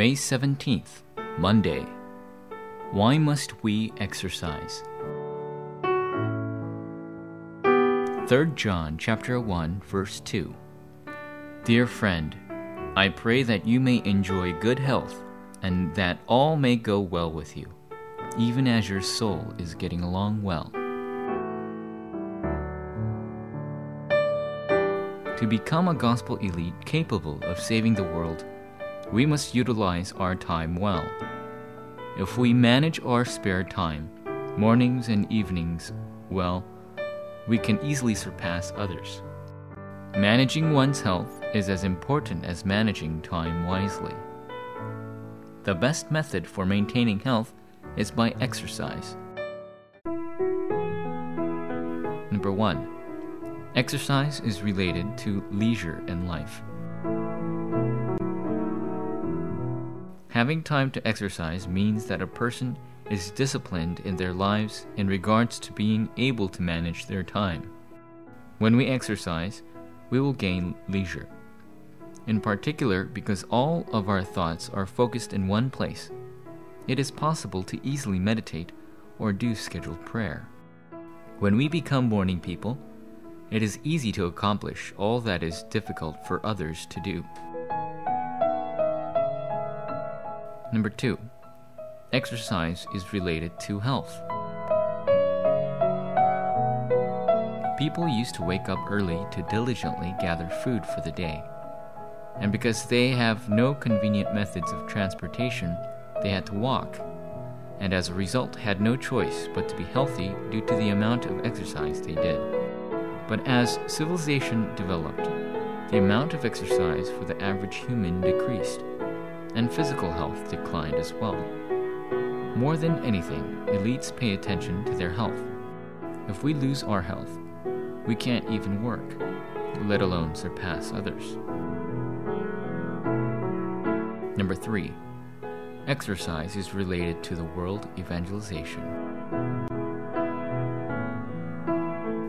May 17th, Monday. Why must we exercise? 3 John chapter 1 verse 2. Dear friend, I pray that you may enjoy good health and that all may go well with you, even as your soul is getting along well. To become a gospel elite capable of saving the world, we must utilize our time well. If we manage our spare time, mornings and evenings, well, we can easily surpass others. Managing one's health is as important as managing time wisely. The best method for maintaining health is by exercise. Number 1. Exercise is related to leisure in life. Having time to exercise means that a person is disciplined in their lives in regards to being able to manage their time. When we exercise, we will gain leisure. In particular, because all of our thoughts are focused in one place, it is possible to easily meditate or do scheduled prayer. When we become morning people, it is easy to accomplish all that is difficult for others to do. Number two, exercise is related to health. People used to wake up early to diligently gather food for the day. And because they have no convenient methods of transportation, they had to walk, and as a result had no choice but to be healthy due to the amount of exercise they did. But as civilization developed, the amount of exercise for the average human decreased physical health declined as well. More than anything, elites pay attention to their health. If we lose our health, we can't even work, let alone surpass others. Number three, exercise is related to the world evangelization.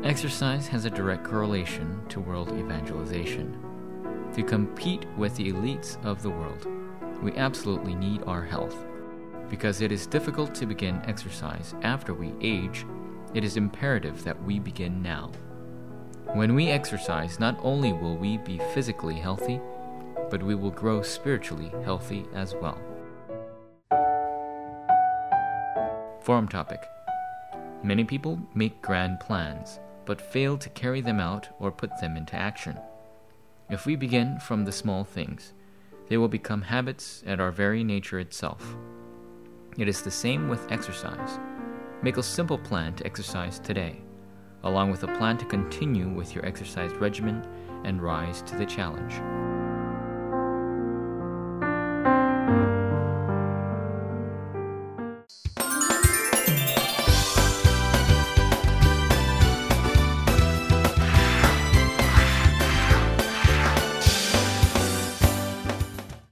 Exercise has a direct correlation to world evangelization. To compete with the elites of the world, we absolutely need our health. Because it is difficult to begin exercise after we age, it is imperative that we begin now. When we exercise, not only will we be physically healthy, but we will grow spiritually healthy as well. Forum topic Many people make grand plans, but fail to carry them out or put them into action. If we begin from the small things, they will become habits and our very nature itself. It is the same with exercise. Make a simple plan to exercise today, along with a plan to continue with your exercise regimen and rise to the challenge.